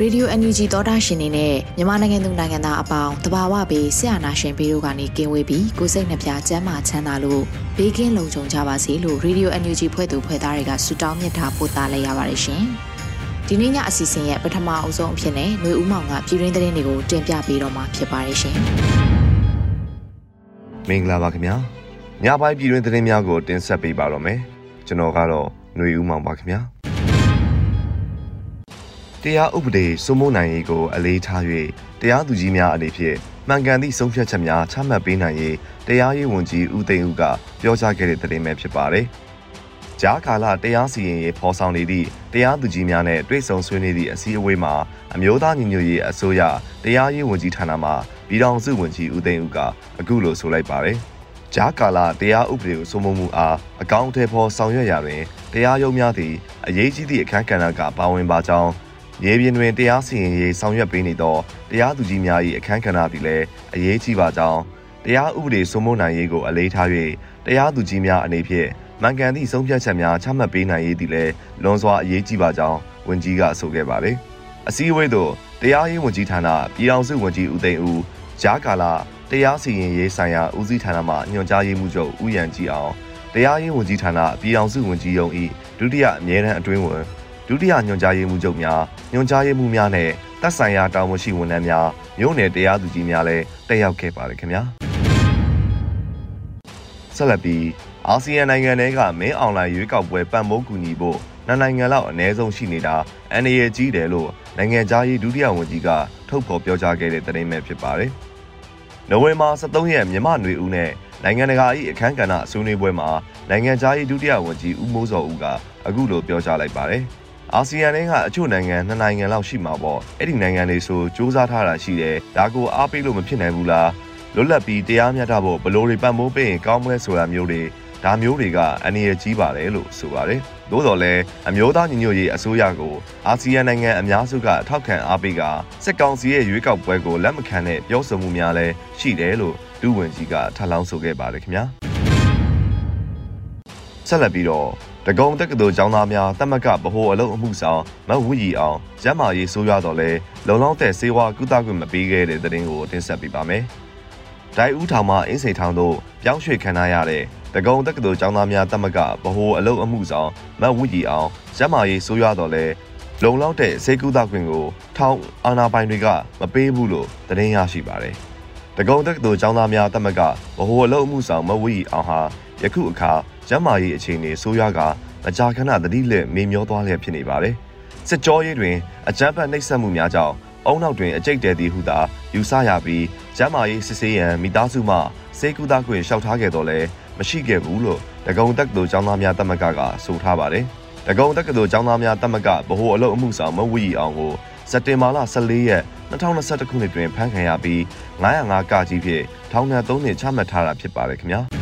Radio NUG သောတာရှင်နေနဲ့မြန်မာနိုင်ငံသူနိုင်ငံသားအပေါင်းတဘာဝပေးဆရာနာရှင်ပေတို့ကနေကင်းဝေးပြီးကိုစိတ်နှပြချမ်းမာချမ်းသာလို့ဘေးကင်းလုံခြုံကြပါစေလို့ Radio NUG ဖွဲ့သူဖွဲ့သားတွေကဆုတောင်းမြတ်တာပို့သလိုက်ရပါတယ်ရှင်။ဒီနေ့ညအစီအစဉ်ရဲ့ပထမအဆုံးအဖြစ်နဲ့ຫນွေဦးမောင်ကပြည်ရင်းသတင်းတွေကိုတင်ပြပေးတော့မှာဖြစ်ပါတယ်ရှင်။မင်္ဂလာပါခင်ဗျာ။ညပိုင်းပြည်ရင်းသတင်းများကိုတင်ဆက်ပေးပါတော့မယ်။ကျွန်တော်ကတော့ຫນွေဦးမောင်ပါခင်ဗျာ။ တရားဥပဒေစိုးမိုးနိုင်ရေးကိုအလေးထား၍တရားသူကြီးများအနေဖြင့်မှန်ကန်သည့်ဆုံးဖြတ်ချက်များချမှတ်ပေးနိုင်ရေးတရားရေးဝန်ကြီးဦးသိန်းဦးကပြောကြားခဲ့တဲ့သတင်းပဲဖြစ်ပါတယ်။ကြားကာလတရားစီရင်ရေးဖော်ဆောင်နေသည့်တရားသူကြီးများနဲ့တွေ့ဆုံဆွေးနွေးသည့်အစည်းအဝေးမှာအမျိုးသားညီညွတ်ရေးအစိုးရတရားရေးဝန်ကြီးဌာနမှပြည်ထောင်စုဝန်ကြီးဦးသိန်းဦးကအခုလိုဆိုလိုက်ပါတယ်။ကြားကာလတရားဥပဒေကိုစိုးမိုးမှုအားအကောင့်ထဲပေါ်ဆောင်ရွက်ရာတွင်တရားရုံးများသည်အရေးကြီးသည့်အခမ်းကဏ္ဍကပါဝင်ပါကြောင်း မြေပြင်တွင်တရားစီရင်ရေးဆောင်ရွက်ပေးနေသောတရားသူကြီးများ၏အခမ်းကဏ္ဍသည်လည်းအရေးကြီးပါကြောင်းတရားဥပဒေစိုးမိုးနိုင်ရေးကိုအလေးထား၍တရားသူကြီးများအနေဖြင့်မှန်ကန်သည့်ဆုံးဖြတ်ချက်များချမှတ်ပေးနိုင်ရေးသည်လည်းလွန်စွာအရေးကြီးပါကြောင်းဝန်ကြီးကဆိုခဲ့ပါတယ်။အစည်းအဝေးသို့တရားရေးဝန်ကြီးဌာနပြည်ထောင်စုဝန်ကြီးဦးသိန်းဦးကြားကာလတရားစီရင်ရေးဆိုင်ရာဦးစီးဌာနမှညွှန်ကြားရေးမှူးချုပ်ဦးရန်ကြည်အောင်တရားရေးဝန်ကြီးဌာနပြည်ထောင်စုဝန်ကြီးရုံး၏ဒုတိယအမြဲတမ်းအတွင်းဝန် ဒုတိယညွှန်ကြားရေးမှူးချုပ်များညွှန်ကြားရေးမှူးများနဲ့တပ်ဆိုင်ရာတာဝန်ရှိဝန်ထမ်းများမြို့နယ်တရားသူကြီးများလည်းတက်ရောက်ခဲ့ပါတယ်ခင်ဗျာဆက်လက်ပြီးအာဆီယံနိုင်ငံတွေကမင်းအွန်လိုင်းရွေးကောက်ပွဲပံ့ပိုးကူညီဖို့နှစ်နိုင်ငံလောက်အ ਨੇ ဆုံးရှိနေတာ NAA ကြီးတယ်လို့နိုင်ငံသားရေးဒုတိယဝန်ကြီးကထုတ်ဖော်ပြောကြားခဲ့တဲ့သတင်းပဲဖြစ်ပါတယ်။နိုဝင်ဘာ23ရက်မြမနွေဦးနဲ့နိုင်ငံတကာ၏အခမ်းကဏ္ဍဆွေးနွေးပွဲမှာနိုင်ငံသားရေးဒုတိယဝန်ကြီးဦးမိုးစောဦးကအခုလိုပြောကြားလိုက်ပါတယ်။ အာဆီယံနဲ့ကအချို့နိုင်ငံနှစ်နိုင်ငံလောက်ရှိမှာပေါ့အဲ့ဒီနိုင်ငံတွေဆိုစူးစမ်းထားတာရှိတယ်ဒါကိုအားပေးလို့မဖြစ်နိုင်ဘူးလားလွတ်လပ်ပြီးတရားမျှတဖို့ဘလို့တွေပံ့ပိုးပေးရင်ကောင်းမလဲဆိုတာမျိုးတွေဒါမျိုးတွေကအနည်းကြီးပါတယ်လို့ဆိုပါတယ်။သို့တော်လည်းအမျိုးသားညီညွတ်ရေးအစိုးရကိုအာဆီယံနိုင်ငံအများစုကထောက်ခံအားပေးကစစ်ကောင်စီရဲ့ရွေးကောက်ပွဲကိုလက်မခံတဲ့ပြောဆိုမှုများလည်းရှိတယ်လို့ဒုဝန်ကြီးကထပ်လောင်းဆိုခဲ့ပါတယ်ခင်ဗျာ။ဆက်လက်ပြီးတော့ တကုံတက္ကသိုလ်ကျောင်းသားများတမကဗဟိုအလုပ်အမှုဆောင်မဝူရီအောင်ကျမ်းမာရေးဆိုးရွားတော့လဲလုံလောက်တဲ့စေဝါကုသခွင့်မပေးခဲ့တဲ့တဲ့တင်ကိုတင်ဆက်ပေးပါမယ်။ဒိုင်ဦးထောင်မှအင်းစိန်ထောင်တို့ပြောင်းရွှေ့ခံထားရတဲ့တကုံတက္ကသိုလ်ကျောင်းသားများတမကဗဟိုအလုပ်အမှုဆောင်မဝူရီအောင်ကျမ်းမာရေးဆိုးရွားတော့လဲလုံလောက်တဲ့စေကုသခွင့်ကိုထောင်အာဏာပိုင်တွေကမပေးဘူးလို့သတင်းရရှိပါတယ်။တကုံတက္ကသိုလ်ကျောင်းသားများတမကဗဟိုအလုပ်အမှုဆောင်မဝူရီအောင်ဟာ ယခုအခါကျမ်းမာရေးအခြေအနေဆိုးရွားကမကြာခဏသတိလက်မေမျောသွားလျက်ဖြစ်နေပါတယ်။စစ်ကြောရေးတွင်အကြမ်းဖက်နှိပ်စက်မှုများကြောင့်အုံနောက်တွင်အကြိတ်တဲသည်ဟုသာယူဆရပြီးကျမ်းမာရေးစစ်ဆေးရန်မိသားစုမှစေကူသားခွင့်လျှောက်ထားခဲ့တော့လဲမရှိခဲ့ဘူးလို့တကုံတက္ကသိုလ်ကျောင်းသားများတမကကဆိုထားပါတယ်။တကုံတက္ကသိုလ်ကျောင်းသားများတမကဗဟိုအလုပ်အမှုဆောင်မဝီအောင်ကိုစက်တင်ဘာလ14ရက်2021ခုနှစ်တွင်ဖမ်းခံရပြီး905ကကြီးဖြင့်ထောင်ဒဏ်3နှစ်ချမှတ်ထားတာဖြစ်ပါတယ်ခင်ဗျာ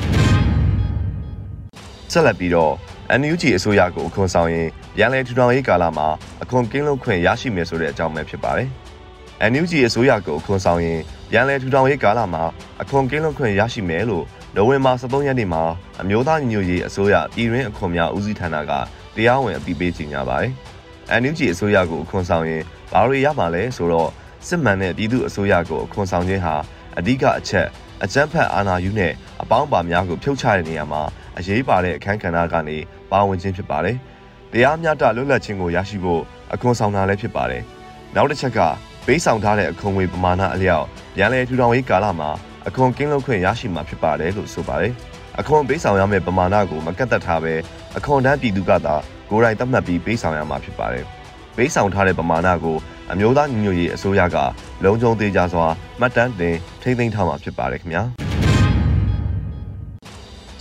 ဆက်လက်ပြီးတော့ NUG အစိုးရကိုအခွန်ဆောင်ရင်ရန်လည်ထူထောင်ရေးကာလမှာအခွန်ကင်းလွတ်ခွင့်ရရှိမယ်ဆိုတဲ့အကြောင်းပဲဖြစ်ပါတယ်။ NUG အစိုးရကိုအခွန်ဆောင်ရင်ရန်လည်ထူထောင်ရေးကာလမှာအခွန်ကင်းလွတ်ခွင့်ရရှိမယ်လို့နိုဝင်ဘာ23ရက်နေ့မှာအမျိုးသားညီညွတ်ရေးအစိုးရပြည်တွင်းအခွန်များဦးစီးဌာနကတရားဝင်အသိပေးကြေညာပါတယ်။ NUG အစိုးရကိုအခွန်ဆောင်ရင်ဘာတွေရမှာလဲဆိုတော့စစ်မှန်တဲ့ပြည်သူအစိုးရကိုအခွန်ဆောင်ခြင်းဟာအဓိကအချက်အကြမ်းဖက်အာဏာယူနဲ့အပေါင်းပါများကိုဖြုတ်ချတဲ့နေရာမှာ အရေးပါတဲ့အခန်းကဏ္ဍကနေပါဝင်ခြင်းဖြစ်ပါတယ်။တရားမျှတလွတ်လပ်ခြင်းကိုရရှိဖို့အခွန်ဆောင်တာလည်းဖြစ်ပါတယ်။နောက်တစ်ချက်ကပေးဆောင်ထားတဲ့အခွန်ငွေပမာဏအလျောက်ပြန်လည်ထူထောင်ရေးကာလမှာအခွန်ကင်းလွတ်ခွင့်ရရှိမှာဖြစ်ပါတယ်လို့ဆိုပါတယ်။အခွန်ပေးဆောင်ရမယ့်ပမာဏကိုမကတ်သက်ထားဘဲအခွန်တန်းပြည်သူကသာကိုယ်တိုင်သတ်မှတ်ပြီးပေးဆောင်ရမှာဖြစ်ပါတယ်။ပေးဆောင်ထားတဲ့ပမာဏကိုအမျိုးသားညီညွတ်ရေးအစိုးရကလုံခြုံသေးကြစွာမှတ်တမ်းတင်ထိန်းသိမ်းထားမှာဖြစ်ပါတယ်ခင်ဗျာ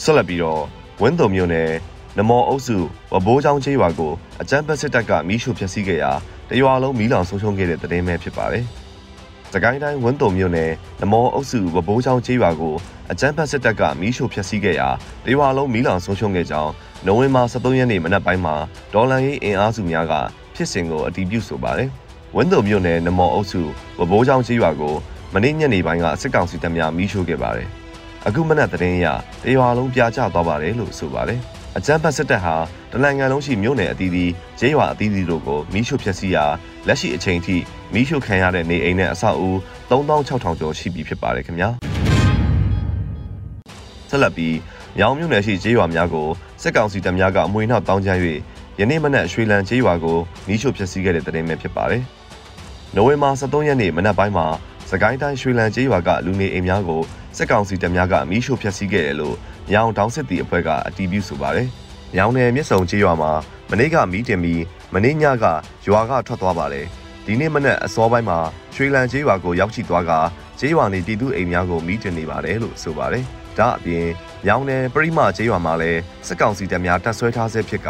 ဆက်လက်ပြီးတော့ဝင်းတုံမြို့နယ်နမောအုပ်စုဝဘိုးချောင်းချေးရွာကိုအကြမ်းဖက်စစ်တပ်ကမီးရှို့ဖျက်ဆီးခဲ့ရာတရွာလုံးမီးလောင်ဆုံးရှုံးခဲ့တဲ့တဲ့င်းပဲဖြစ်ပါတယ်။စကိုင်းတိုင်းဝင်းတုံမြို့နယ်နမောအုပ်စုဝဘိုးချောင်းချေးရွာကိုအကြမ်းဖက်စစ်တပ်ကမီးရှို့ဖျက်ဆီးခဲ့ရာတရွာလုံးမီးလောင်ဆုံးရှုံးခဲ့ကြောင်းနိုဝင်ဘာ23ရက်နေ့မနက်ပိုင်းမှာဒေါ်လန်ရေးအင်အားစုများကဖြစ်စဉ်ကိုအတည်ပြုဆိုပါတယ်။ဝင်းတုံမြို့နယ်နမော်အုပ်စုဝဘိုးချောင်းကြီးရွာကိုမနေ့ညနေပိုင်းကစစ်ကောင်စီတပ်များမီးရှို့ခဲ့ပါတယ်။ အခုမနက်သတင်းအရတရွာလုံးပြာကျသွားပါတယ်လို့ဆိုပါတယ်။အကြမ်းဖက်စစ်တပ်ဟာတနိုင်ငံလုံးရှိမြို့နယ်အသီးသီးကျေးရွာအသီးသီးတို့ကိုမီးရှို့ဖျက်ဆီးရာလက်ရှိအချိန်ထိမီးရှို့ခံရတဲ့နေအိမ်နဲ့အဆောက်အဦ3600ကျော်ရှိပြီဖြစ်ပါတယ်ခင်ဗျာ။ဆက်လက်ပြီးမြောင်မြို့နယ်ရှိကျေးရွာများကိုစစ်ကောင်စီတပ်များကအမွေနှောက်တောင်းကျမ်း၍ယနေ့မနက်ရွှေလံကျေးရွာကိုမီးရှို့ဖျက်ဆီးခဲ့တဲ့တဲ့တင်ပဲဖြစ်ပါတယ်။နိုဝင်ဘာ23ရက်နေ့မနက်ပိုင်းမှာ စကိုင်းတိုင်းရွှေလံကျေးရွာကလူနေအိမ်များကိုစစ်ကောင်စီတပ်များကမီးရှို့ဖျက်ဆီးခဲ့တယ်လို့မြောင်တောင်စစ်တီအဖွဲ့ကအတည်ပြုဆိုပါတယ်။မြောင်နယ်မြစ်ဆုံကျေးရွာမှာမနေ့ကမီးတင်ပြီးမနေ့ညကရွာကထွက်သွားပါတယ်။ဒီနေ့မနက်အစောပိုင်းမှာရွှေလံကျေးရွာကိုရောက်ရှိသွားကကျေးရွာနေပြည်သူအိမ်များကိုမီးတင်နေပါတယ်လို့ဆိုပါတယ်။ဒါအပြင်မြောင်နယ်ပရိမကျေးရွာမှာလည်းစစ်ကောင်စီတပ်များတပ်ဆွဲထားဆဲဖြစ်က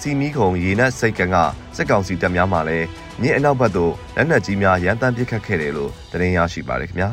စီမီခုံရေနက်စိတ်ကန်ကစစ်ကောင်စီတပ်များမှလည်းမြစ်အနောက်ဘက်သို့လက်နက်ကြီးများရန်တမ်းပစ်ခတ်ခဲ့တယ်လို့သတင်းရရှိပါတယ်ခင်ဗျာ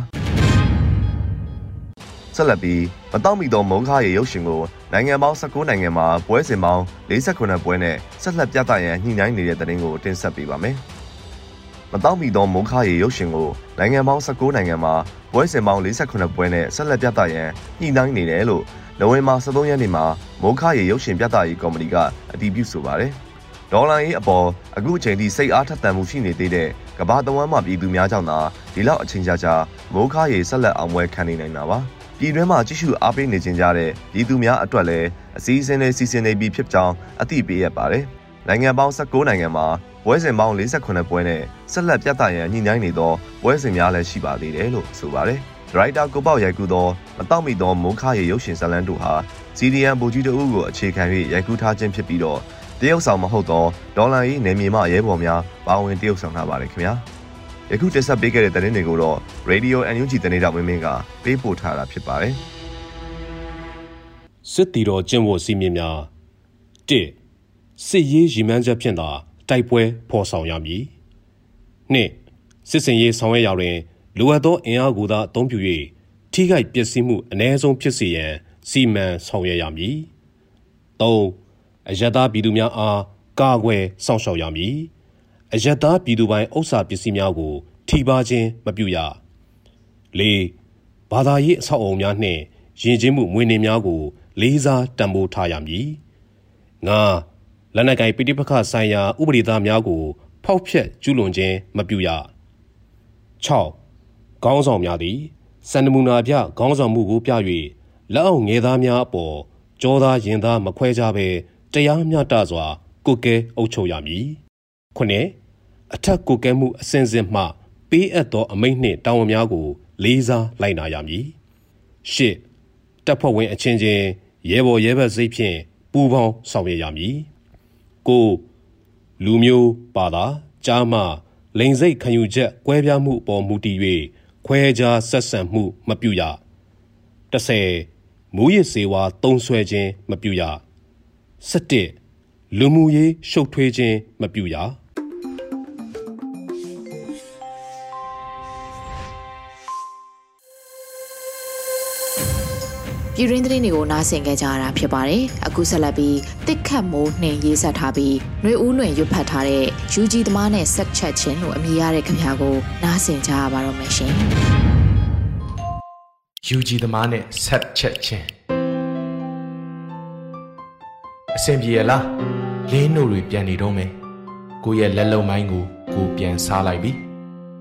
ဆက်လက်ပြီးမတောင့်မီသောမုံခါရေရုပ်ရှင်ကိုနိုင်ငံပေါင်း19နိုင်ငံမှာပွဲစဉ်ပေါင်း48ပွဲနဲ့ဆက်လက်ပြသရန်ညှိနှိုင်းနေတဲ့သတင်းကိုတင်ဆက်ပေးပါမယ်။မတောင့်မီသောမုံခါရေရုပ်ရှင်ကိုနိုင်ငံပေါင်း19နိုင်ငံမှာပွဲစဉ်ပေါင်း48ပွဲနဲ့ဆက်လက်ပြသရန်ညှိနှိုင်းနေတယ်လို့ နိုဝင်ဘာ23ရက်နေ့မှာမိုးခရေရုပ်ရှင်ပြသရေးကော်မတီကအတည်ပြုဆိုပါတယ်။ဒေါ်လာရေးအပေါ်အခုအချိန်ထိစိတ်အားထက်သန်မှုရှိနေသေးတဲ့ကဘာတဝမ်းမှပြည်သူများကြောင့်သာဒီလောက်အချိန်ကြာကြာမိုးခရေဆက်လက်အောင်ပွဲခံနေနိုင်တာပါ။ပြည်တွင်းမှာကြည့်ရှုအားပေးနေကြကြတဲ့ပြည်သူများအတွက်လည်းအစည်းအဝေးနဲ့စီစဉ်နေပြီးဖြစ်ကြောင်းအသိပေးရပါတယ်။နိုင်ငံပေါင်း19နိုင်ငံမှာပွဲစဉ်ပေါင်း48ပွဲနဲ့ဆက်လက်ပြသရန်ညှိနှိုင်းနေသောပွဲစဉ်များလည်းရှိပါသေးတယ်လို့ဆိုပါတယ်။ ဒရိုက်တာကိုပေါရိုက်ကူသောမတောက်မီသောမိုးခါရေရုပ်ရှင်ဇာတ်လမ်းတို့ဟာစီဒီအန်ဘူကြီးတို့ကိုအခြေခံ၍ရိုက်ကူးထားခြင်းဖြစ်ပြီးတော့တရုတ်ဆောင်မဟုတ်သောဒေါ်လာရေးနေမြေမှရဲဘော်များပါဝင်တရုတ်ဆောင်ထားပါတယ်ခင်ဗျာယခုတက်ဆက်ပေးခဲ့တဲ့သတင်းတွေကိုတော့ Radio NUG သတင်းတော်မင်းမင်းကပေးပို့ထားတာဖြစ်ပါတယ်စစ်တီတော်ကျင့်ဝတ်စည်းမျဉ်းများ၁စစ်ရေးရည်မှန်းချက်ဖြင့်သာတိုက်ပွဲဖော်ဆောင်ရမည်၂စစ်စင်ရေးဆောင်ရွက်ရာတွင် လိုအပ်သောအင်အားကိုသာအသုံးပြု၍ထိခိုက်ပျက်စီးမှုအ ਨੇ ဆုံးဖြစ်စေရန်စီမံဆောင်ရွက်ရမည်၃အယက်သားပြည်သူများအားကာကွယ်စောင့်ရှောက်ရမည်အယက်သားပြည်သူပိုင်းဥစ္စာပစ္စည်းများကို ထိပါခြင်းမပြုရ၄ဘာသာရေးအဆောက်အအုံများနှင့်ယဉ်ကျေးမှုမွေးနေ့များကို လေးစားတံပိုးထားရမည်၅လက်နက်ကိုင်ပိဋိပခဆိုင်ရာ ဥပဒေသားများကို ဖောက်ဖျက်ကျူးလွန်ခြင်းမပြုရ6 ခေါင်းဆောင်များသည်စန္ဒမူနာပြခေါင်းဆောင်မှုကိုပြ၍လက်အောက်ငယ်သားများအပေါ်ကြောသားရင်သားမခွဲကြဘဲတရားမျှတစွာကုကဲအုပ်ချုပ်ရမည်။ခုနှစ်အထက်ကုကဲမှုအစဉ်စဉ်မှပေးအပ်သောအမိန့်နှင့်တာဝန်များကို လေးစားလိုက်နာရမည်။ရှစ်တပ်ဖွဲ့ဝင်အချင်းချင်းရဲဘော်ရဲဘက်စိတ်ဖြင့်ပူးပေါင်းဆောင်ရွက်ရမည်။ကိုလူမျိုးပါတာကြားမှလိန်စိတ်ခံယူချက်ကွဲပြားမှုအပေါ်မူတည်၍ ခွဲခြားဆက်ဆံမှုမပြုရ30မူရစ်စေဝါတုံးဆွဲခြင်းမပြုရ17လူမှုရေးရှုပ်ထွေးခြင်းမပြုရ ပြည်ရင်းသတင်းတွေကိုနားဆင်ကြကြရတာဖြစ်ပါတယ်။အခုဆက်လက်ပြီးတစ်ခတ်မိုးနှင်ရေးဆက်ထားပြီးနှွေဦးနှွင်ရွတ်ဖတ်ထားတဲ့ယူဂျီသမားနဲ့ဆက်ချက်ချင်းလို့အမည်ရတဲ့ခင်ဗျာကိုနားဆင်ကြရပါတော့မယ်ရှင်။ယူဂျီသမားနဲ့ဆက်ချက်ချင်းအဆင်ပြေရလားလင်းတို့တွေပြန်နေတော့မယ်။ကိုရဲ့လက်လုံးပိုင်းကိုကိုပြန်စားလိုက်ပြီ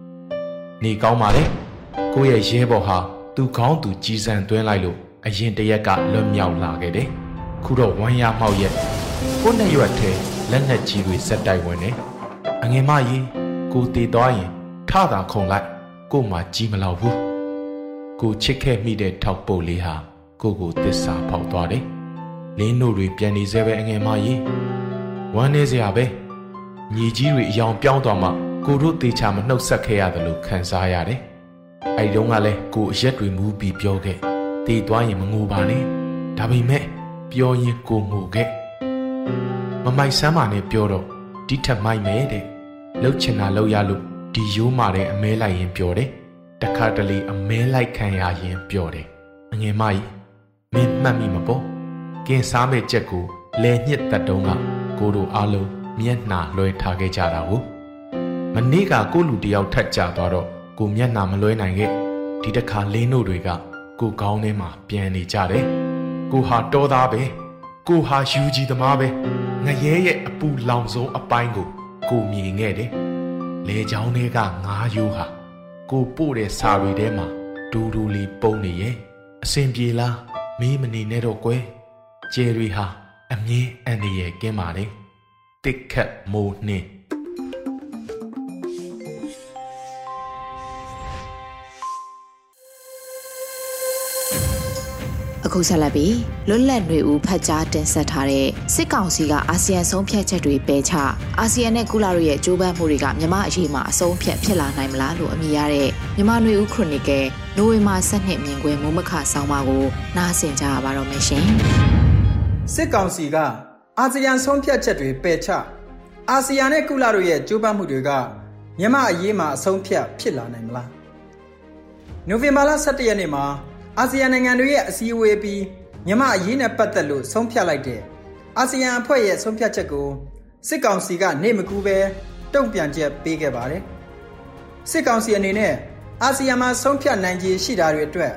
။နေကောင်းပါလေ။ကိုရဲ့ရဲဘော်ဟာသူ့ခေါင်းသူကြီးစံသွင်းလိုက်လို့ အရင်တရက်ကလွတ်မြောက်လာခဲ့တယ်။ခုတော့ဝမ်းရမှောက်ရဲ့ကိုနဲ့ရွက်ထဲလက်နက်ကြီးတွေစက်တိုက်ဝင်နေအငယ်မကြီးကိုတည်သွားရင်ထတာခုံလိုက်ကိုမှကြီးမလောက်ဘူးကိုချစ်ခဲ့မိတဲ့ထောက်ပုတ်လေးဟာကိုကိုတစ္ဆာဖောက်သွားတယ်လင်းတို့တွေပြန်နေစေပဲအငယ်မကြီးဝမ်းနေစရာပဲညီကြီးတွေအယောင်ပြောင်းသွားမှကိုတို့တေချာမနှုတ်ဆက်ခဲ့ရတယ်လို့ခံစားရတယ်အဲဒီတုန်းကလည်းကိုအရက်တွေမူးပြီးပြောခဲ့ တည်သွားရင်မငိုပါနဲ့ဒါပေမဲ့ပြောရင်ကိုငိုခဲ့မမိုက်ဆမ်းမာနဲ့ပြောတော့ဒီထက်မိုက်မယ်တဲ့လှုပ်ချင်တာလှုပ်ရလို့ဒီရိုးမာတဲ့အမဲလိုက်ရင်ပြောတယ်တခါတလေအမဲလိုက်ခံရရင်ပြောတယ်အငယ်မကြီးမင်းမှတ်မိမပေါ့ကင်စားမဲ့ချက်ကိုလဲညှစ်သက်တုံးကကိုတို့အားလုံးမျက်နှာလွှဲထားခဲ့ကြတာကိုမနေ့ကကိုလူတယောက်ထက်ကြသွားတော့ကိုမျက်နှာမလွှဲနိုင်ခဲ့ဒီတစ်ခါလင်းတို့တွေက ကိုကောင်းထဲမှာပြန်နေကြတယ်ကိုဟာတော်သားပဲကိုဟာယူကြီးသမားပဲငရဲရဲ့အပူလောင်ဆုံးအပိုင်းကို ကိုမြင်ခဲ့တယ်လေချောင်းတွေကငါးယိုးဟာကိုပို့တဲ့စာရီထဲမှာဒူဒူလေးပုံနေရဲ့အစင်ပြေလားမေးမနေနဲ့တော့ကွယ်ကျယ်ရီဟာအမြင်အန္တရာယ်ကင်းပါတယ်တစ်ခတ်မိုးနှင်း အခုဆက်လက်ပြီးလွတ်လပ်နေဦးဖတ်ကြားတင်ဆက်ထားတဲ့စစ်ကောင်စီကအာဆီယံဆုံးဖြတ်ချက်တွေပယ်ချအာဆီယံနဲ့ကုလာတို့ရဲ့ကြိုးပမ်းမှုတွေကမြန်မာအရေးမှာအဆုံးဖြတ်ဖြစ်လာနိုင်မလားလို့အမည်ရတဲ့မြန်မာနေဦးခရိုနီကယ်နိုဝင်ဘာ7နှစ်မြင်ကွင်းမုံမခဆောင်းပါကိုနားဆင်ကြရပါတော့မယ်ရှင်စစ်ကောင်စီကအာဆီယံဆုံးဖြတ်ချက်တွေပယ်ချအာဆီယံနဲ့ကုလတို့ရဲ့ကြိုးပမ်းမှုတွေကမြန်မာအရေးမှာအဆုံးဖြတ်ဖြစ်လာနိုင်မလားနိုဝင်ဘာလ17ရက်နေ့မှာ အာဆီယံနိုင်ငံတွေရဲ့အစည်းအဝေးပြီးမြန်မာအရေးနဲ့ပတ်သက်လို့ဆုံးဖြတ်လိုက်တဲ့အာဆီယံအဖွဲ့ရဲ့ဆုံးဖြတ်ချက်ကိုစစ်ကောင်စီကနေမကူပဲတုံ့ပြန်ချက်ပေးခဲ့ပါတယ်စစ်ကောင်စီအနေနဲ့အာဆီယံမှာဆုံးဖြတ်နိုင်ခြေရှိတာတွေအတွက်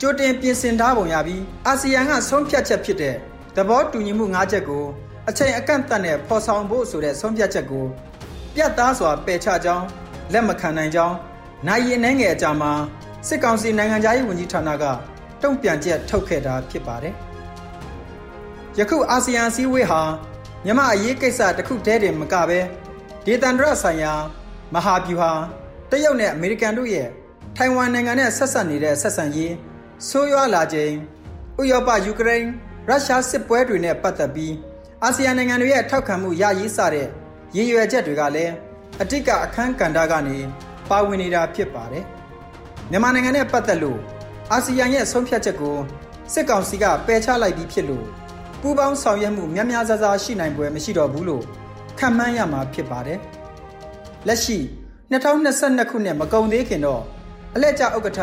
ကြိုတင်ပြင်ဆင်ထားပုံရပြီးအာဆီယံကဆုံးဖြတ်ချက်ဖြစ်တဲ့သဘောတူညီမှု၅ချက်ကိုအချိန်အကန့်အသတ်နဲ့ဖော်ဆောင်ဖို့ဆိုတဲ့ဆုံးဖြတ်ချက်ကိုပြတ်သားစွာပယ်ချကြောင်းလက်မခံနိုင်ကြောင်းနိုင်ရင်နှဲငယ်အကြမှာ စစ်ကောင်စီနိုင်ငံသားရေးဝန်ကြီးဌာနကတုံ့ပြန်ချက်ထုတ်ခဲ့တာဖြစ်ပါတယ်။ယခုအာဆီယံစည်းဝေးဟာမြမအရေးကိစ္စတစ်ခုတည်းတင်မကပဲဒေသန္တရဆိုင်ရာမဟာဗျူဟာတရုတ်နဲ့အမေရိကန်တို့ရဲ့ထိုင်ဝမ်နိုင်ငံနဲ့ဆက်ဆက်နေတဲ့ဆက်ဆံရေးဆိုးရွားလာခြင်းဥရောပယူကရိန်းရုရှားစစ်ပွဲတွေနဲ့ပတ်သက်ပြီးအာဆီယံနိုင်ငံတွေရဲ့ထောက်ခံမှုရရေးစတဲ့ရည်ရွယ်ချက်တွေကလည်းအတိတ်ကအခန်းကဏ္ဍကနေပါဝင်နေတာဖြစ်ပါတယ်။ မြန်မာနိုင်ငံနဲ့ပတ်သက်လို့အာဆီယံရဲ့ဆုံးဖြတ်ချက်ကိုစစ်ကောင်စီကပယ်ချလိုက်ပြီးဖြစ်လို့ပူးပေါင်းဆောင်ရွက်မှုများများစားစားရှိနိုင်ပွဲမရှိတော့ဘူးလို့ခံမှန်းရမှာဖြစ်ပါတယ်။လက်ရှိ2022ခုနှစ်မကုန်သေးခင်တော့အလက်ကျဥက္ကဋ္ဌ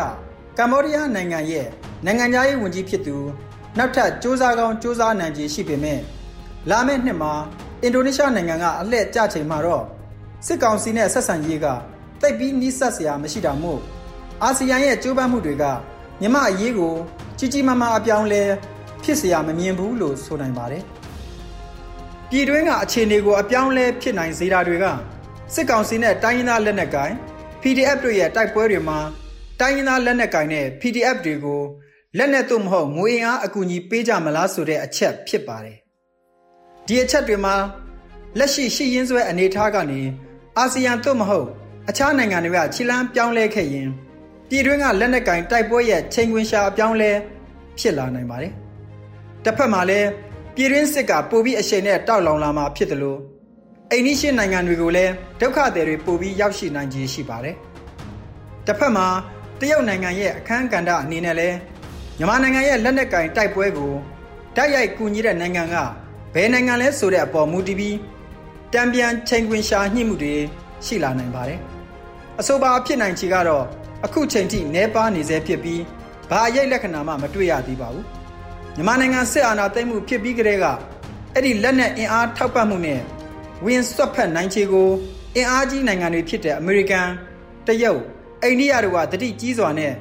ကမ္ဘောဒီးယားနိုင်ငံရဲ့နိုင်ငံသားရေးဝန်ကြီးဖြစ်သူနောက်ထပ်စ조사ကောင်းစ조사နိုင်ခြေရှိပေမဲ့လာမယ့်နှစ်မှာအင်ဒိုနီးရှားနိုင်ငံကအလှည့်ကျချိန်မှာတော့စစ်ကောင်စီနဲ့ဆက်ဆံရေးကတိတ်ပြီးနှိစက်စရာမရှိတာမို့ အာဆီယံရဲ့ကြိုးပမ်းမှုတွေကမြမအရေးကိုကြီးကြီးမားမားအပြောင်းလဲဖြစ်เสียမမြင်ဘူးလို့ဆိုနိုင်ပါတယ်။ပြည်တွင်းကအခြေအနေကိုအပြောင်းလဲဖြစ်နိုင်စေတာတွေကစစ်ကောင်စီနဲ့တိုင်းရင်းသားလက်နက်ကိုင် PDF တို့ရဲ့တိုက်ပွဲတွေမှာတိုင်းရင်းသားလက်နက်ကိုင်နဲ့ PDF တွေကိုလက်နက်သို့မဟုတ်ငွေအားအကူအညီပေးကြမလားဆိုတဲ့အချက်ဖြစ်ပါတယ်။ဒီအချက်တွေမှာလက်ရှိရှိရင်းစွဲအနေထားကနေအာဆီယံသို့မဟုတ်အခြားနိုင်ငံတွေကခြေလမ်းပြောင်းလဲခဲ့ရင် ပြည်တွင်းကလက်နက်ကင်တိုက်ပွဲရဲ့ချိန်ခွင်ရှာအပြောင်းလဲဖြစ်လာနိုင်ပါတယ်။တစ်ဖက်မှာလည်းပြည်တွင်းစစ်ကပိုပြီးအရှိန်နဲ့တောက်လောင်လာမှာဖြစ်တယ်လို့အိန္ဒိရှနိုင်ငံတွေကိုလည်းဒုက္ခသည်တွေပိုပြီးရောက်ရှိနိုင်ခြေရှိပါတယ်။တစ်ဖက်မှာတရုတ်နိုင်ငံရဲ့အခမ်းကဏ္ဍအနေနဲ့လည်းမြန်မာနိုင်ငံရဲ့လက်နက်ကင်တိုက်ပွဲကိုတိုက်ရိုက်ကူညီတဲ့နိုင်ငံကဘယ်နိုင်ငံလဲဆိုတဲ့အပေါ်မူတည်ပြီးတံပြန်ချိန်ခွင်ရှာညှိမှုတွေရှိလာနိုင်ပါတယ်။အဆိုပါဖြစ်နိုင်ချေကတော့ အခုချိန်ထိနှဲပါနေစေဖြစ်ပြီးဘာအရေးလက္ခဏာမှမတွေ့ရသေးပါဘူးမြန်မာနိုင်ငံစစ်အာဏာသိမ်းမှုဖြစ်ပြီးကတည်းကအဲ့ဒီလက်နက်အင်အားထောက်ပံ့မှုနဲ့ဝင်ဆွတ်ဖက်နိုင်ချေကိုအင်အားကြီးနိုင်ငံတွေဖြစ်တဲ့အမေရိကန်တရုတ်အိန္ဒိယတို့ကတတိကြီးစွာနဲ့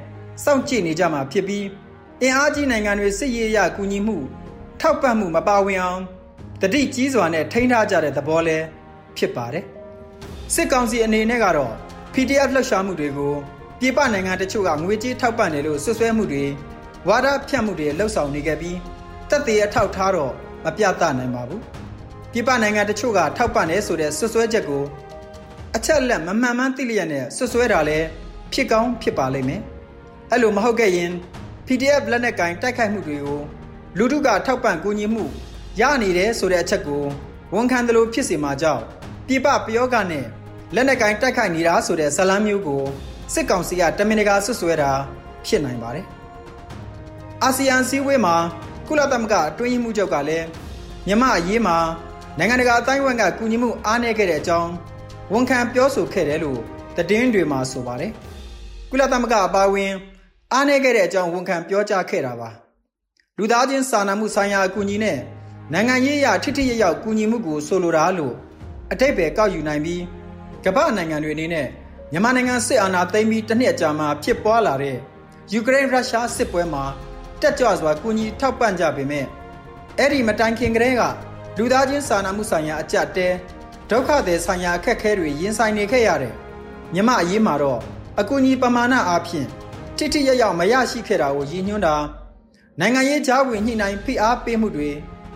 စောင့်ကြည့်နေကြမှာဖြစ်ပြီးအင်အားကြီးနိုင်ငံတွေစစ်ရေးအရကူညီမှု ထောက်ပံ့မှုမပါဝင်အောင်တတိကြီးစွာနဲ့ထိန်းထားကြတဲ့သဘောလဲဖြစ်ပါတယ်စစ်ကောင်စီအနေနဲ့ကတော့ PDF လှုပ်ရှားမှုတွေကို ပြည်ပနိုင်ငံတချို့ကငွေကြေးထောက်ပံ့တယ်လို့ဆွဆွဲမှုတွေဝါဒဖြန့်မှုတွေလှုပ်ဆောင်နေခဲ့ပြီးတတက်သေးအထောက်ထားတော့မပြသနိုင်ပါဘူးပြည်ပနိုင်ငံတချို့ကထောက်ပံ့နေဆိုတဲ့ဆွဆွဲချက်ကိုအချက်လက်မမှန်မှန်သိလျက်နဲ့ဆွဆွဲတာလဲဖြစ်ကောင်းဖြစ်ပါလိမ့်မယ်အဲ့လိုမဟုတ်ခဲ့ရင် PDF လက်နက်ကင်တိုက်ခိုက်မှုတွေကိုလူထုကထောက်ပံ့ကူညီမှုရနေတယ်ဆိုတဲ့အချက်ကိုဝန်ခံတယ်လို့ဖြစ်စီမှာကြောင့်ပြပပယောဂနဲ့လက်နက်ကင်တိုက်ခိုက်နေတာဆိုတဲ့ဇလန်းမျိုးကို စစ်ကောင်စီကတမင်တကာဆွဆွဲတာဖြစ်နိုင်ပါတယ်။အာဆီယံစည်းဝေးမှာကုလသမဂ္ဂအတွင်းရေးမှူးချုပ်ကလည်းမြမအရေးမှာနိုင်ငံတကာအတိုင်းအဝန်ကကူညီမှုအားနည်းခဲ့တဲ့အကြောင်းဝန်ခံပြောဆိုခဲ့တယ်လို့သတင်းတွေမှာဆိုပါတယ်။ကုလသမဂ္ဂအပါအဝင်အားနည်းခဲ့တဲ့အကြောင်းဝန်ခံပြောကြားခဲ့တာပါ။လူသားချင်းစာနာမှုဆိုင်ရာအကူအညီနဲ့နိုင်ငံရေးအရထိထိရရောက်ကူညီမှုကိုဆိုလိုတာလို့အတိတ်ပဲကောက်ယူနိုင်ပြီးကမ္ဘာနိုင်ငံတွေအနေနဲ့ မြန်မာနိုင်ငံစစ်အာဏာသိမ်းပြီးတစ်နှစ်ကြာမှဖြစ်ပွားလာတဲ့ယူကရိန်းရုရှားစစ်ပွဲမှာတက်ကြွစွာကူညီထောက်ပံ့ကြပေမဲ့အဲ့ဒီမတိုင်ခင်ကတည်းကလူသားချင်းစာနာမှုဆိုင်ရာအကြက်တဲဒုက္ခသည်ဆိုင်ရာအခက်အခဲတွေရင်ဆိုင်နေခဲ့ရတဲ့မြမအရေးမှာတော့အကူအညီပမာဏအားဖြင့်ထိထိရရောက်မရရှိခဲ့တာကိုရည်ညွှန်းတာနိုင်ငံရေးကြားဝင်ညှိနှိုင်းဖိအားပေးမှုတွေ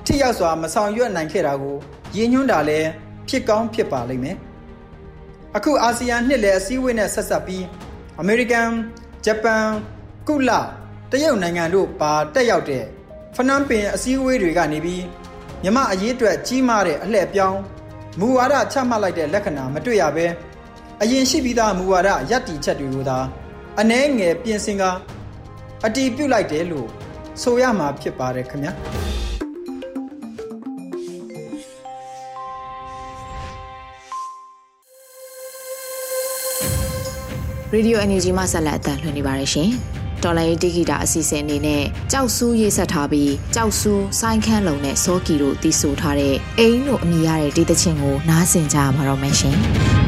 ထိရောက်စွာမဆောင်ရွက်နိုင်ခဲ့တာကိုရည်ညွှန်းတာလည်းဖြစ်ကောင်းဖြစ်ပါလိမ့်မယ် အခုအာဆီယံနှစ်လည်အစည်းအဝေးနဲ့ဆက်ဆက်ပြီးအမေရိကန်ဂျပန်ကုလတရုတ်နိုင်ငံတို့ပါတက်ရောက်တဲ့ဖနန်းပင်အစည်းအဝေးတွေကနေပြီးမြမအရေးအတွက်ကြီးမားတဲ့အလှည့်ပြောင်းမူဝါဒချမှတ်လိုက်တဲ့လက္ခဏာမတွေ့ရဘဲအရင်ရှိပြီးသားမူဝါဒရပ်တည်ချက်တွေကိုသာအနှဲငယ်ပြင်ဆင်ကအတီးပြုတ်လိုက်တယ်လို့ဆိုရမှာဖြစ်ပါတယ်ခင်ဗျာ ရေဒီယို NUG မှဆက်လက်အသံလွှင့်နေပါတယ်ရှင်။တော်လိုင်းတိဂီတာအစီအစဉ်အနေနဲ့ကြောက်ဆူးရေးဆက်ထားပြီးကြောက်ဆူးဆိုင်းခန်းလုံးနဲ့စောကီတို့တီးဆိုထားတဲ့အိမ်တို့အမိရတဲ့ဒေသချင်းကိုနားဆင်ကြရမှာတော့မယ်ရှင်။ငါ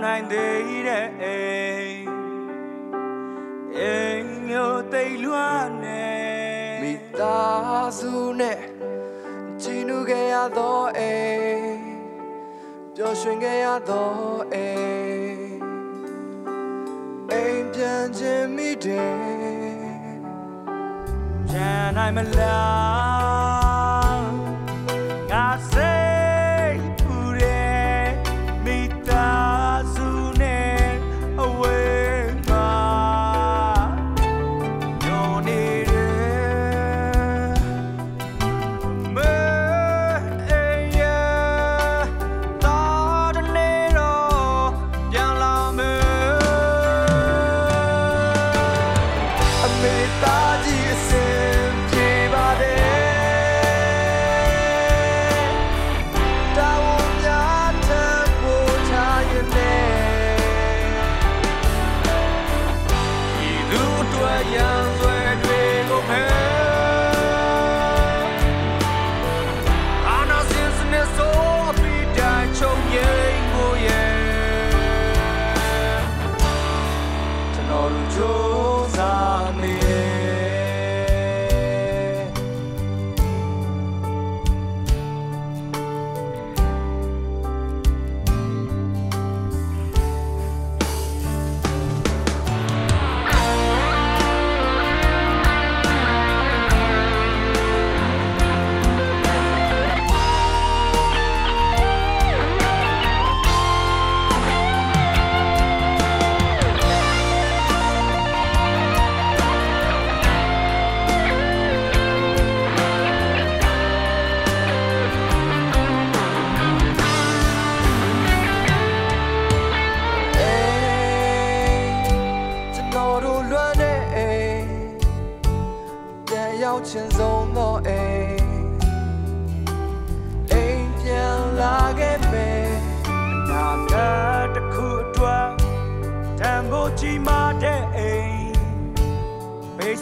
ရောက်နိုင်သေးတဲ့အိမ်အိမ်မျိုးတိတ်လွမ်းနေမိသားစုနဲ့ချီနူခဲ့ရသောအိမ်ပျော်ရွှင်ခဲ့ရသောအိမ်အိမ်ပြန်ခြင်းမိတယ်ချမ်းနိုင်မလားငါစိ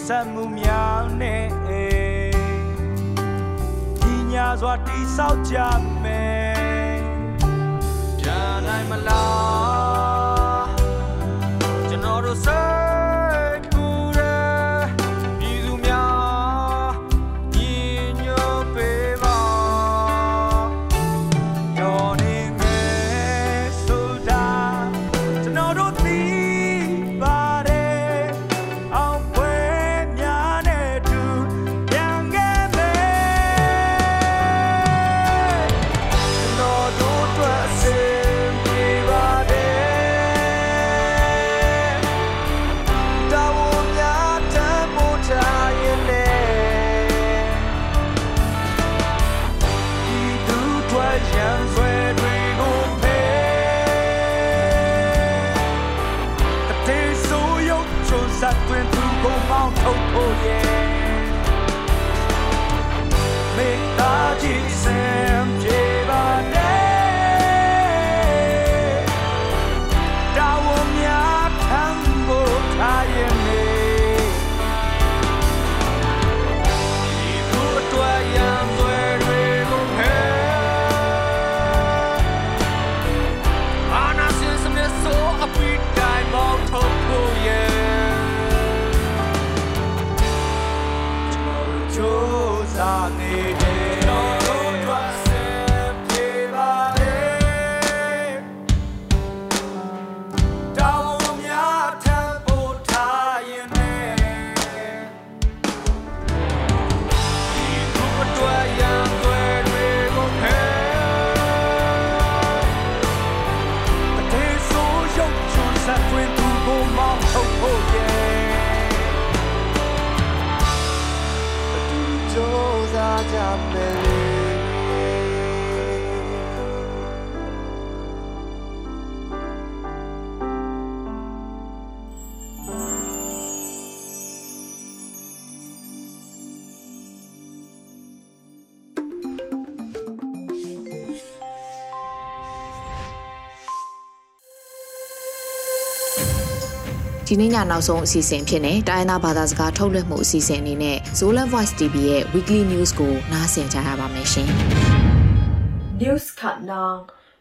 ဆက်မှုများနဲ့အိမ်ဒီညာစွာတိဆောက်ကြမယ်ပြန်နိုင်မလား သွင်းသူကုန်ပေါင်းထုတ်ဖို့ရဲ့မိသားကြီးစင် ဒီနေ့ညနောက်ဆုံးအစီအစဉ်ဖြစ်နေတိုင်းသားဘာသာစကားထုတ်လွှင့်မှုအစီအစဉ်အနေနဲ့ Zola Voice TV ရဲ့ Weekly News ကိုနားဆင်ကြရပါမယ်ရှင်။ News cut now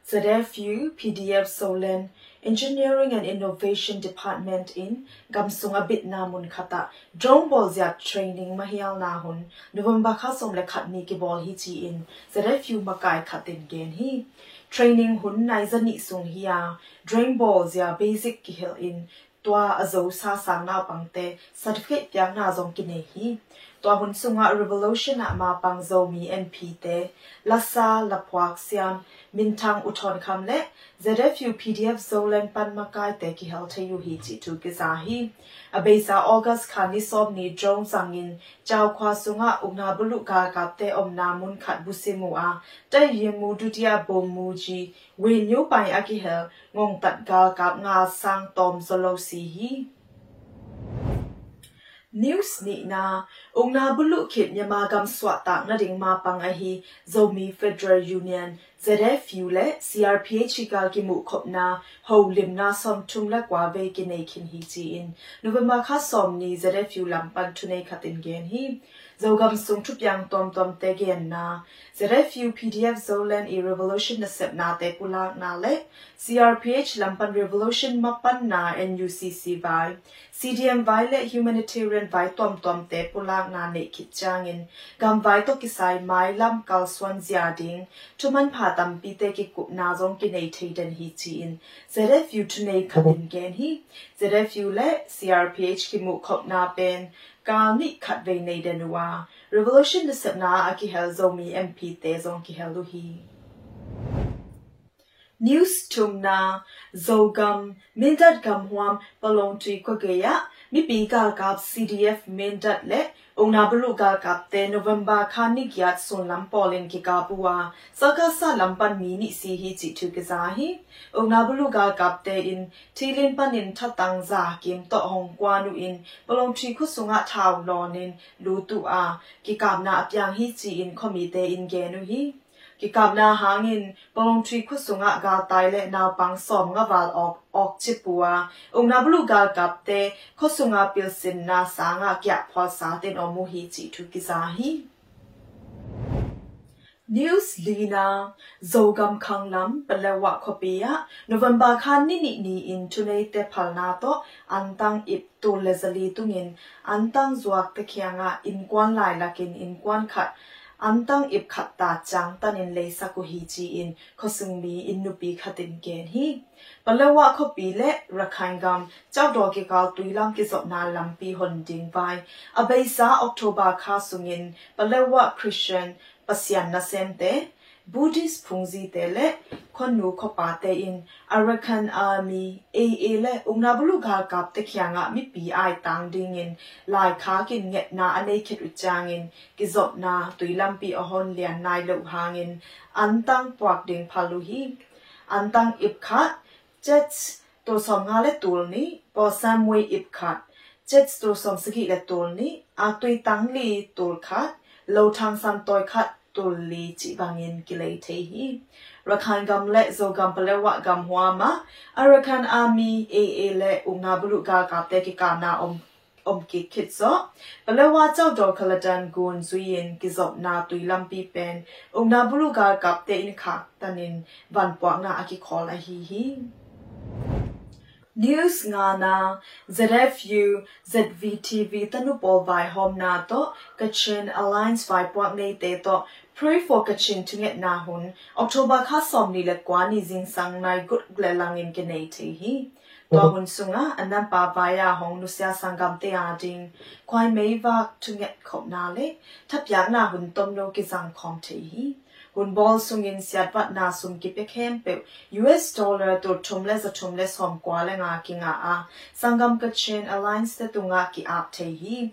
ZFU PDF Solen Engineering and Innovation Department in Gamsunga Bitna Mun Khata Drone Ball Zia Training Mahial Na Hun November kha som le khat ni ki ball hi chi in ZFU Makai khatin gen hi Training hun nai zani sung hiya Drone Ball Zia Basic ki hel in ตัวอโซซาสังนาปังเต certificate ยังนาซองกินเนฮี ตัวหุนสุงะ revolution อะมาปังโซมี NP เตลาซาลาพวักเซียมมินทังอุทอนคำและ ZFU PDF โซเลนปันมากายเตกิเฮลเทยูฮีจิทูกิซาฮีอเบซาออกัสคานิซอมนีดรองสังอินเจ้าควาสุงะอุนาบุลุกากับเตอมนามุนขัดบุซิมูอาเตยมูดุติยาบมมูจีเวนิวไปอากิเฮลงงตัดกากับงาสังตอมโซโลซีฮี news ni na ong na bulu khit nyama gam swa ta na ding ma pang a hi zomi federal union zfu le crph ka ki mu khop na ho lim na som tum la kwa ve ki nei khin hi chi in november kha som ni zfu lam pan tu nei khatin gen hi zogam sung thup yang tom tom te gen na zfu pdf zolan e revolution na sep na te pulak na le crph lampan revolution mapan na nucc vai cdm vai le humanitarian vai tom tom te pulak na ne khit changin gam vai to kisai mai lam kal swan zia ding tuman pha tam pi te ki kup na zong ki nei theiden hi chi in zfu tu nei khabin gen hi zfu le crph ki mu khop na pen ကာနိခတ်ဝေနေတဲ့နဝ revolution နစနာအကိဟဲဇိုမီ mp တေဇုံကိဟဲလူဟီ news tumna zogam mindat gam huam palong tui ko geya mi pi ka kap cdf mindat le ongna blu ka kap te november khani gyat sun lam polin ki ka puwa saka sa lampan mi ni si hi chi thu ke za hi ongna blu ka kap te in thilin panin thatang za kim to hong kwa nu in palong tui khu sunga thaw lonin lu tu a ki kap na apyang hi chi in khomi te in ge nu hi ki kabla hangin polong tri khusunga ga taile na pang som nga wal ok ok chipua ung na blu ga kapte khosunga pilsin na sanga kya phosa tin omu hi chi thu ki zahi News Lina Zogam Khanglam Palawa Khopia November Khan ni ni ni in tunai te phalna to antang ip tu lezali tungin antang zuak te khianga in kwan lai lakin in kwan khat amtang ip khatta chang tanin leisa ko hi chi in khosungbi innupi khatin gen hi palawa kho pi le rakhain gam chaw do ke kal tuilam ki zop na lampi hon ding bai abaisa october kha sungin palawa christian pasian na sente Buddhist พุงซีเตเลคนหนูขปาเตอิน Arakan Army AA เลอุงนาบลูกากับตะเคียงอะมีปีไอตังดิงินลายขากินเง็ดนาอันในเขตอุจางินกิจดนาตุยลำปีอหอนเลียนนายเลวหางินอันตังปวกเดงพาลุฮีอันตังอิบขัดเจ็ดตัวสองงาเลตูลนี้ปอสามวยอิบขัดเจ็ดตัวสองสกิเลตูลนี้อาตุยตังลีตูลขัดเลวทางสันตอยขัด ตุลีจิบังยินกิเลเทฮีรัคันกำเละโซกัมเปเลวะกัมหัวมาอารัคันอามีเอเอเละอุงาบลุกากาเตกิกานาอมอมกิคิดซอเปเลวะเจ้าดอกคลดันกุนซุยินกิซอบนาตุยลัมปีเป็นอุงนาบลุกากาเตอินคักตันินวันปวกนาอากิคอลาฮีฮี news nga na zfu zvtv tanu pol vai hom na to kachin alliance vai pwak nei te to pray for kachin tunget na hun october kha som ni le kwa ni jing sang nai gut gle lang in ke nei the hi to hun sunga anam pa vaya hong nu sia sangam te a ding kwai mei va tunget khop na le thap yak na hun tom no ki sang khom the hi kun bol sungin siat pat na sum ki pe khem pe US dollar to thumle za thumle som kwale nga ki nga a sangam ka chain alliance te tunga ki ap the hi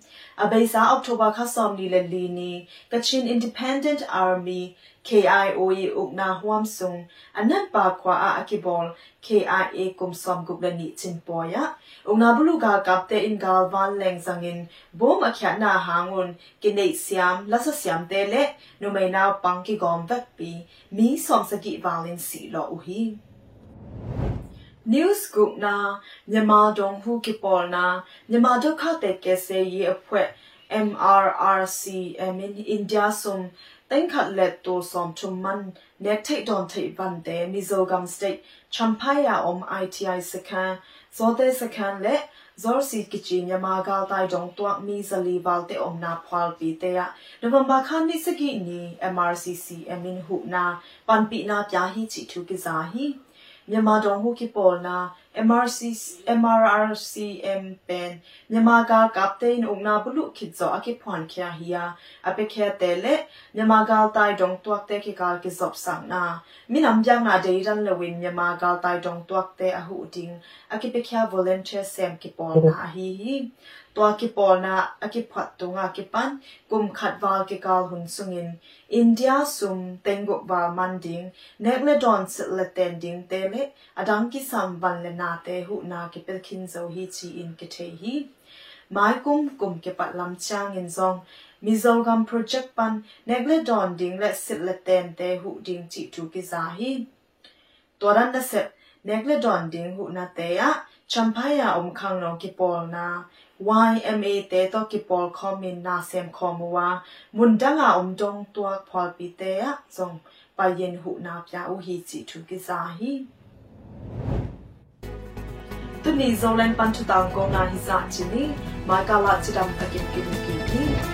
abeisa october kha som ni le li ni kachin independent army KIOE ukna huam sung anan pa kwa a akibol KIA kum som gup la ni chin poya ukna bulu ga kap te in gal van leng zangin bom akhya na hangun kinei siam lasa siam te le nu mai naw pang ki gom vek pi mi som saki valin si lo uhi news group na myanmar dong hu ki pol na myanmar dokha te ke se ye apwe MRRC I mean India sum นปากว่าอาคิบอล KIA กุมซอมกุบลนิจินปอยะอุกนาบลูกากับเตอินกาลวันแรงสังอินบอมอขียนาหางุนกินเนสยามลัสสยามเตเลนุไม่นาวปังกิกอมเวกปีมีสอมสกิวาลินสีลออุฮี news group na မြန်မာဒုံဟုကိပေါ်နာမြန်မာဒုက္ခတဲ့ကဲဆေးရအဖွဲ့ MRRC in India sum ต็งขัดเล็ดตัวสอมชุมมันเน็กเทดอนเทวันเตมิโซกั MRC MRRCM pen မြန်မာကကပတိန်ဦးနာဘလူခိဇောအကိဖွန်ခယာဟီယာအပခဲတဲလေမြန်မာကတိုင်တုံတွက်တဲခေကာကိဇော့ဆမ်နာမိနမ်ဂျန်နာဒေရန်လဝင်းမြန်မာကတိုင်တုံတွက်တဲအဟုတင်းအကိပခဲ volunteer sem ကိပေါ်နာဟီဟီ ตัวกิปอนาอกิพัดตุงากิปันกุมขัดวาลกิกาลหุนสุงินอินเดียซุมเตงกุบามันดิงเนกเลดอนสเลเตนดิงเตเลอดังกิสัมบันเลนาเตหุนากิเปลคินโซฮีชีอินกิเทฮีไม้กุมกุมกิปัดลำชางอินซองมิโซกัมโปรเจกต์ปันเนกเลดอนดิงและสิเลเตนเตหุดิงจิทูกิซาฮีตัวนั้นนะเสเนกเลดอนดิงหุนาเตยะชัมพายาอมคังนองกิปอลนา YMA te to ki pol khomin na sem khomuwa mundanga omdong tua phol pi te a zong pa yen hu na pya u hi chi thu ki za hi tu ni zolen pan chu tang ko na hi za chi ni ma ka la chi dam ta ki ki ki